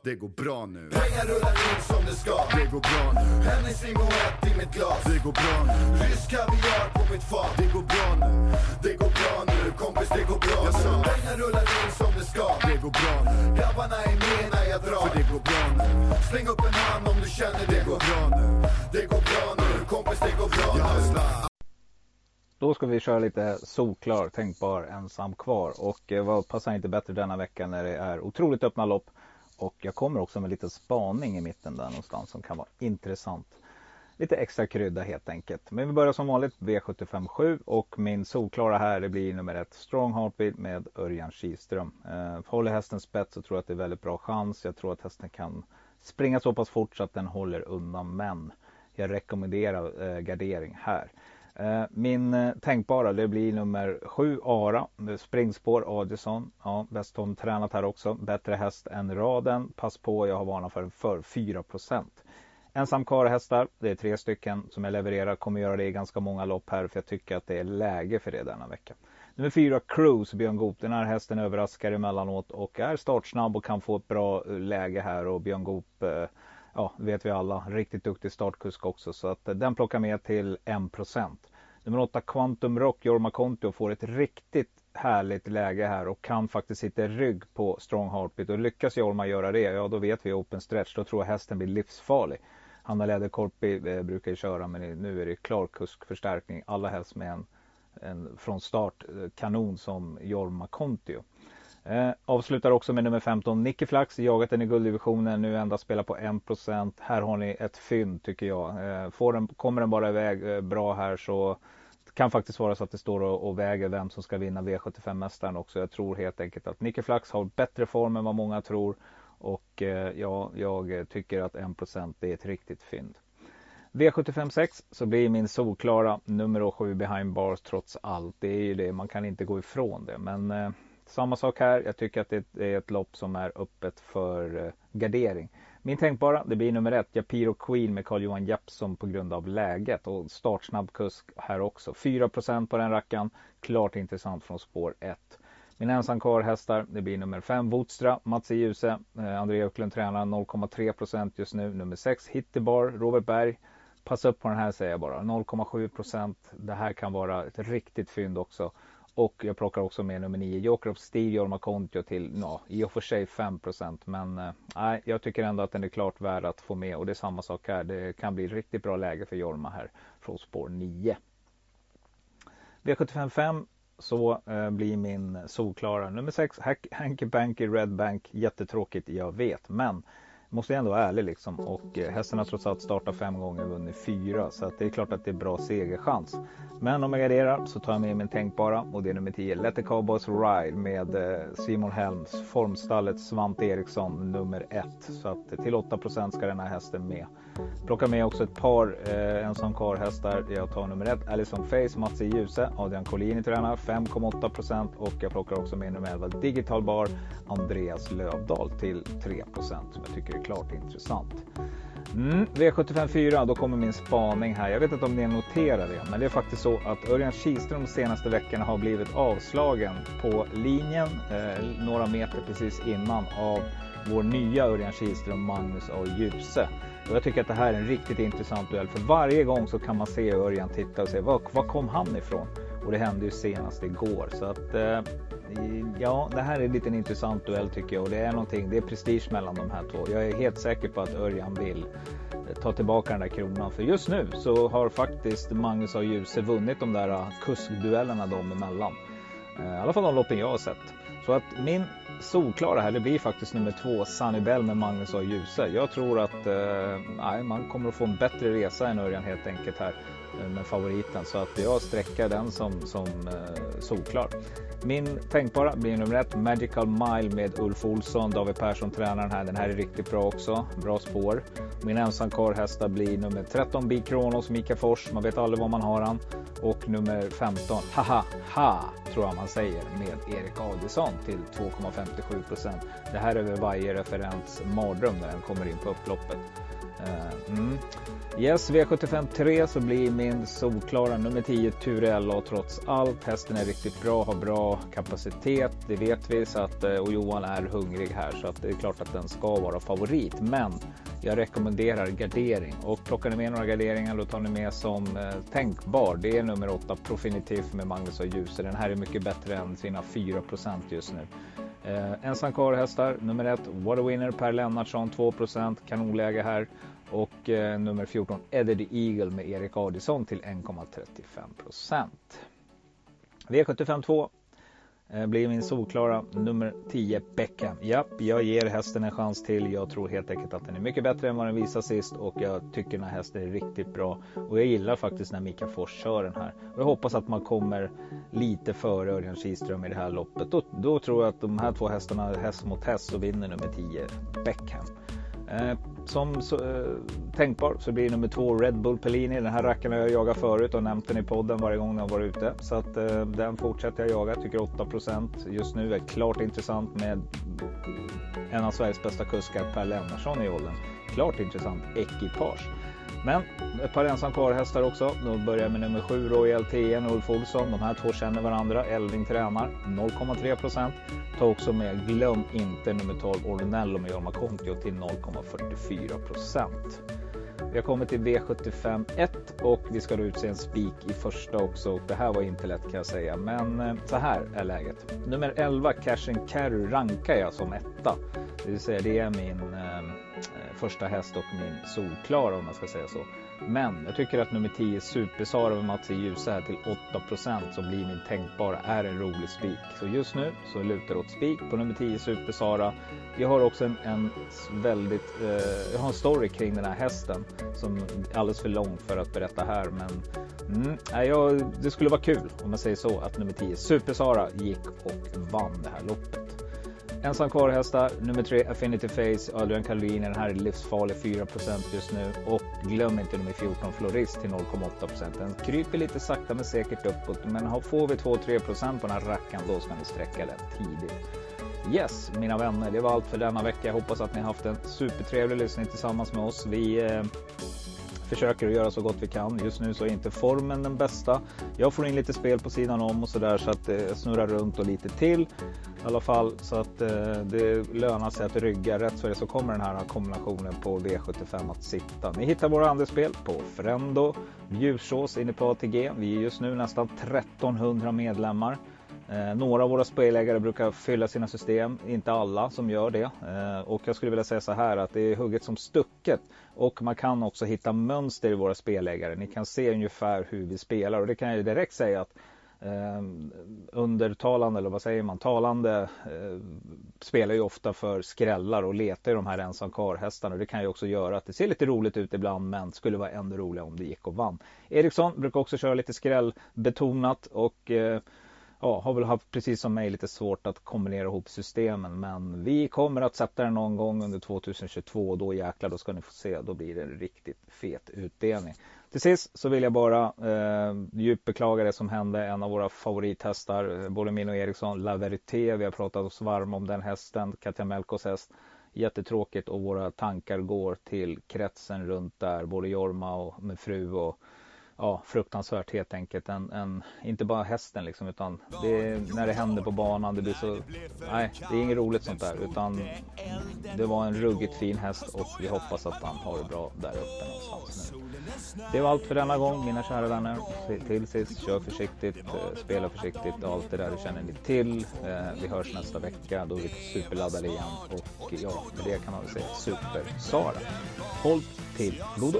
Det går bra nu. Pengar rullar in som det ska. Det går bra nu. Hennessy Moët i mitt glas. Det går bra nu. Rysk kaviar på mitt fat. Det går bra nu. Det går bra nu. Kompis, det går bra nu. Pengar rullar in som det ska. Det går bra nu. Grabbarna är med när jag drar. För det går bra nu. Släng upp en hand om du känner det. Det går bra nu. Det går bra nu. Kompis, det går bra nu. Då ska vi köra lite solklar, tänkbar, ensam kvar. Och eh, vad passar inte bättre denna vecka när det är otroligt öppna lopp. Och jag kommer också med lite spaning i mitten där någonstans som kan vara intressant. Lite extra krydda helt enkelt. Men vi börjar som vanligt V757 och min solklara här det blir nummer ett Strong Heartbeat med Örjan Kihlström. Eh, håller hästen spets så tror jag att det är väldigt bra chans. Jag tror att hästen kan springa så pass fort så att den håller undan men jag rekommenderar eh, gardering här. Eh, min eh, tänkbara det blir nummer 7 Ara. Springspår Adison. Ja, Westholm tränat här också. Bättre häst än raden. Pass på, jag har varnat för den för 4 Ensam hästar. Det är tre stycken som jag levererar. Kommer göra det i ganska många lopp här för jag tycker att det är läge för det denna vecka. Nummer fyra Cruise Björn Goop. Den här hästen överraskar emellanåt och är startsnabb och kan få ett bra eh, läge här och Björn Goop eh, ja, det vet vi alla, riktigt duktig startkusk också. Så att eh, den plockar med till 1%. Nummer 8 Quantum Rock, Jorma Kontio får ett riktigt härligt läge här och kan faktiskt sitta i rygg på Strong Heartbeat. Och lyckas Jorma göra det, ja då vet vi open stretch. Då tror jag hästen blir livsfarlig. Hanna Läderkorpi eh, brukar ju köra men nu är det klar kuskförstärkning. Allra helst med en, en från start eh, kanon som Jorma Kontio. Eh, avslutar också med nummer 15 Nicky Flax, jagat den i gulddivisionen, nu endast spelar på 1%. Här har ni ett fynd tycker jag. Eh, får den, kommer den bara iväg eh, bra här så kan faktiskt vara så att det står och, och väger vem som ska vinna V75-mästaren också. Jag tror helt enkelt att Nicky Flax har bättre form än vad många tror. Och eh, ja, jag tycker att 1% är ett riktigt fynd. V75-6 så blir min solklara nummer 7 behind bars trots allt. Det är ju det, man kan inte gå ifrån det. Men eh, samma sak här. Jag tycker att det är ett lopp som är öppet för eh, gardering. Min tänkbara, det blir nummer ett, Japiro Queen med Carl-Johan Jeppsson på grund av läget och startsnabb kusk här också. 4% på den rackaren. Klart intressant från spår 1. Min ensam kvar hästar, det blir nummer 5 Votstra, Mats e. i Ljuse, eh, André Öklund tränar 0,3% just nu. Nummer 6 Hittibar, Robert Berg. Passa upp på den här säger jag bara, 0,7% Det här kan vara ett riktigt fynd också. Och jag plockar också med nummer 9 Joker of Steve Jorma Kontio till, ja, i och för sig 5 Men eh, jag tycker ändå att den är klart värd att få med och det är samma sak här. Det kan bli riktigt bra läge för Jorma här från spår 9. V755 så eh, blir min solklara nummer 6 Hanky Panky Red Bank. Jättetråkigt, jag vet. Men måste ändå vara ärlig liksom. Och eh, hästen har trots allt startat fem gånger och vunnit fyra. Så att det är klart att det är bra segerchans. Men om jag garderar så tar jag med min tänkbara och det är nummer 10. Let the Cowboys Ride med eh, Simon Helms, formstallet Svante Eriksson nummer 1. Så att till 8% ska den här hästen med. Plockar med också ett par eh, ensam karlhästar. Jag tar nummer 1 Alison Face, Mats i Ljuse, Adrian Collini tränar 5,8% och jag plockar också med nummer 11 Digital Bar, Andreas Lövdahl till 3% som jag tycker är klart intressant. Mm, V75 4, då kommer min spaning här. Jag vet inte om ni noterar det, men det är faktiskt så att Örjan Kihlström de senaste veckorna har blivit avslagen på linjen eh, några meter precis innan av vår nya Örjan Kihlström, Magnus A. Djuse. Och jag tycker att det här är en riktigt intressant duell, för varje gång så kan man se Örjan titta och se var, var kom han ifrån? Och det hände ju senast igår. Så att eh, ja, det här är en liten intressant duell tycker jag och det är någonting, det är prestige mellan de här två. Jag är helt säker på att Örjan vill eh, ta tillbaka den där kronan. För just nu så har faktiskt Magnus och Djuse vunnit de där eh, kuskduellerna dem emellan. Eh, I alla fall de loppen jag har sett. Så att min solklara här, det blir faktiskt nummer två, Sunny Bell med Magnus och Djuse. Jag tror att eh, man kommer att få en bättre resa än Örjan helt enkelt här. Eh, med favoriten. Så att jag sträcker den som, som eh, solklar. Min tänkbara blir nummer ett, Magical Mile med Ulf Olsson. David Persson tränar den här. Den här är riktigt bra också. Bra spår. Min ensamkarlhästar blir nummer 13, Big Kronos, Mika Fors. Man vet aldrig var man har han. Och nummer 15, Haha Ha, tror jag man säger, med Erik Adelsson till 2,57 procent. Det här är väl varje referens mardröm när den kommer in på upploppet. Eh, mm. Yes, V75 3 så blir min solklara nummer 10 Turella och trots allt. Hästen är riktigt bra, har bra kapacitet, det vet vi. Så att, eh, och Johan är hungrig här så att det är klart att den ska vara favorit. Men jag rekommenderar gardering och plockar ni med några garderingar då tar ni med som eh, tänkbar. Det är nummer 8 Profinitiv med Magnus och Ljuse. Den här är mycket bättre än sina 4 just nu. Eh, ensam hästar nummer 1 What a Winner Per Lennartsson 2% kanonläge här. Och eh, nummer 14 Eddie the Eagle med Erik Adison till 1,35 V75 2 Eh, blir min solklara nummer 10 Beckham. Japp, jag ger hästen en chans till. Jag tror helt enkelt att den är mycket bättre än vad den visade sist och jag tycker den här hästen är riktigt bra. Och jag gillar faktiskt när Mika Fors kör den här. Och jag hoppas att man kommer lite före Örjan Kihlström i det här loppet. Då, då tror jag att de här två hästarna, häst mot häst, så vinner nummer 10 Beckham. Eh, som så, eh, tänkbar så blir nummer två Red Bull Pellini. Den här rackaren har jag jagat förut och nämnt den i podden varje gång den varit ute. Så att eh, den fortsätter jag jaga. Tycker 8% just nu är klart intressant med en av Sveriges bästa kuskar Per Lennartsson i åldern. Klart intressant ekipage. Men ett par ensam kvar-hästar också. Då börjar jag med nummer 7 Royal TN Ulf Olsson. De här två känner varandra. Elding tränar 0,3 procent. Ta också med, glöm inte nummer 12 Ornello med Jorma Kontio till 0,44 procent. Vi har kommit till V75 1 och vi ska då utse en spik i första också. Och det här var inte lätt kan jag säga, men eh, så här är läget. Nummer 11 Cash and Carry rankar jag som etta. Det vill säga det är min eh, eh första häst och min solklara om man ska säga så. Men jag tycker att nummer 10 Supersara med Mats i Ljuse här till 8 som blir min tänkbara är en rolig spik. Så just nu så lutar det åt spik på nummer 10 Supersara. Jag har också en, en väldigt, eh, jag har en story kring den här hästen som är alldeles för lång för att berätta här. Men mm, ja, det skulle vara kul om man säger så att nummer 10 Supersara gick och vann det här loppet. Ensam kvar hästar, nummer tre Affinity Face, Adrian Calvin. Den här är livsfarlig 4% just nu. Och glöm inte nummer 14 Florist till 0,8% Den kryper lite sakta men säkert uppåt. Men får vi 2-3% på den här rackaren då ska ni sträcka den tidigt. Yes, mina vänner, det var allt för denna vecka. Jag hoppas att ni har haft en supertrevlig lyssning tillsammans med oss. Vi eh, försöker att göra så gott vi kan. Just nu så är inte formen den bästa. Jag får in lite spel på sidan om och så där så att det snurrar runt och lite till. I alla fall så att eh, det lönar sig att rygga. Rätt för är det så kommer den här kombinationen på V75 att sitta. Ni hittar våra andelsspel på Frendo, Bjursås inne på ATG. Vi är just nu nästan 1300 medlemmar. Eh, några av våra spelägare brukar fylla sina system, inte alla som gör det. Eh, och jag skulle vilja säga så här att det är hugget som stucket. Och man kan också hitta mönster i våra spelägare. Ni kan se ungefär hur vi spelar och det kan jag direkt säga att eh, undertalande, eller vad säger man, talande eh, spelar ju ofta för skrällar och letar i de här ensam karhästarna. Och Det kan ju också göra att det ser lite roligt ut ibland men skulle vara ännu roligare om det gick och vann. Eriksson brukar också köra lite skrällbetonat och eh, ja, har väl haft precis som mig lite svårt att kombinera ihop systemen. Men vi kommer att sätta den någon gång under 2022 och då jäklar, då ska ni få se. Då blir det en riktigt fet utdelning. Till sist så vill jag bara eh, djupt beklaga det som hände. En av våra favorithästar, eh, både min och Eriksson, La Verité. Vi har pratat oss varma om den hästen, Katja Melkos häst. Jättetråkigt och våra tankar går till kretsen runt där, både Jorma och med fru och ja, fruktansvärt helt enkelt. En, en, inte bara hästen liksom utan det är, när det händer på banan det blir så, nej det är inget roligt sånt där utan det var en ruggigt fin häst och vi hoppas att han har det bra där uppe någonstans nu. Det var allt för denna gång mina kära vänner. Till sist, kör försiktigt, eh, spela försiktigt och allt det där känner ni till. Eh, vi hörs nästa vecka, då är vi superladdade igen och ja, med det kan man väl säga super-Sara. Håll till godo!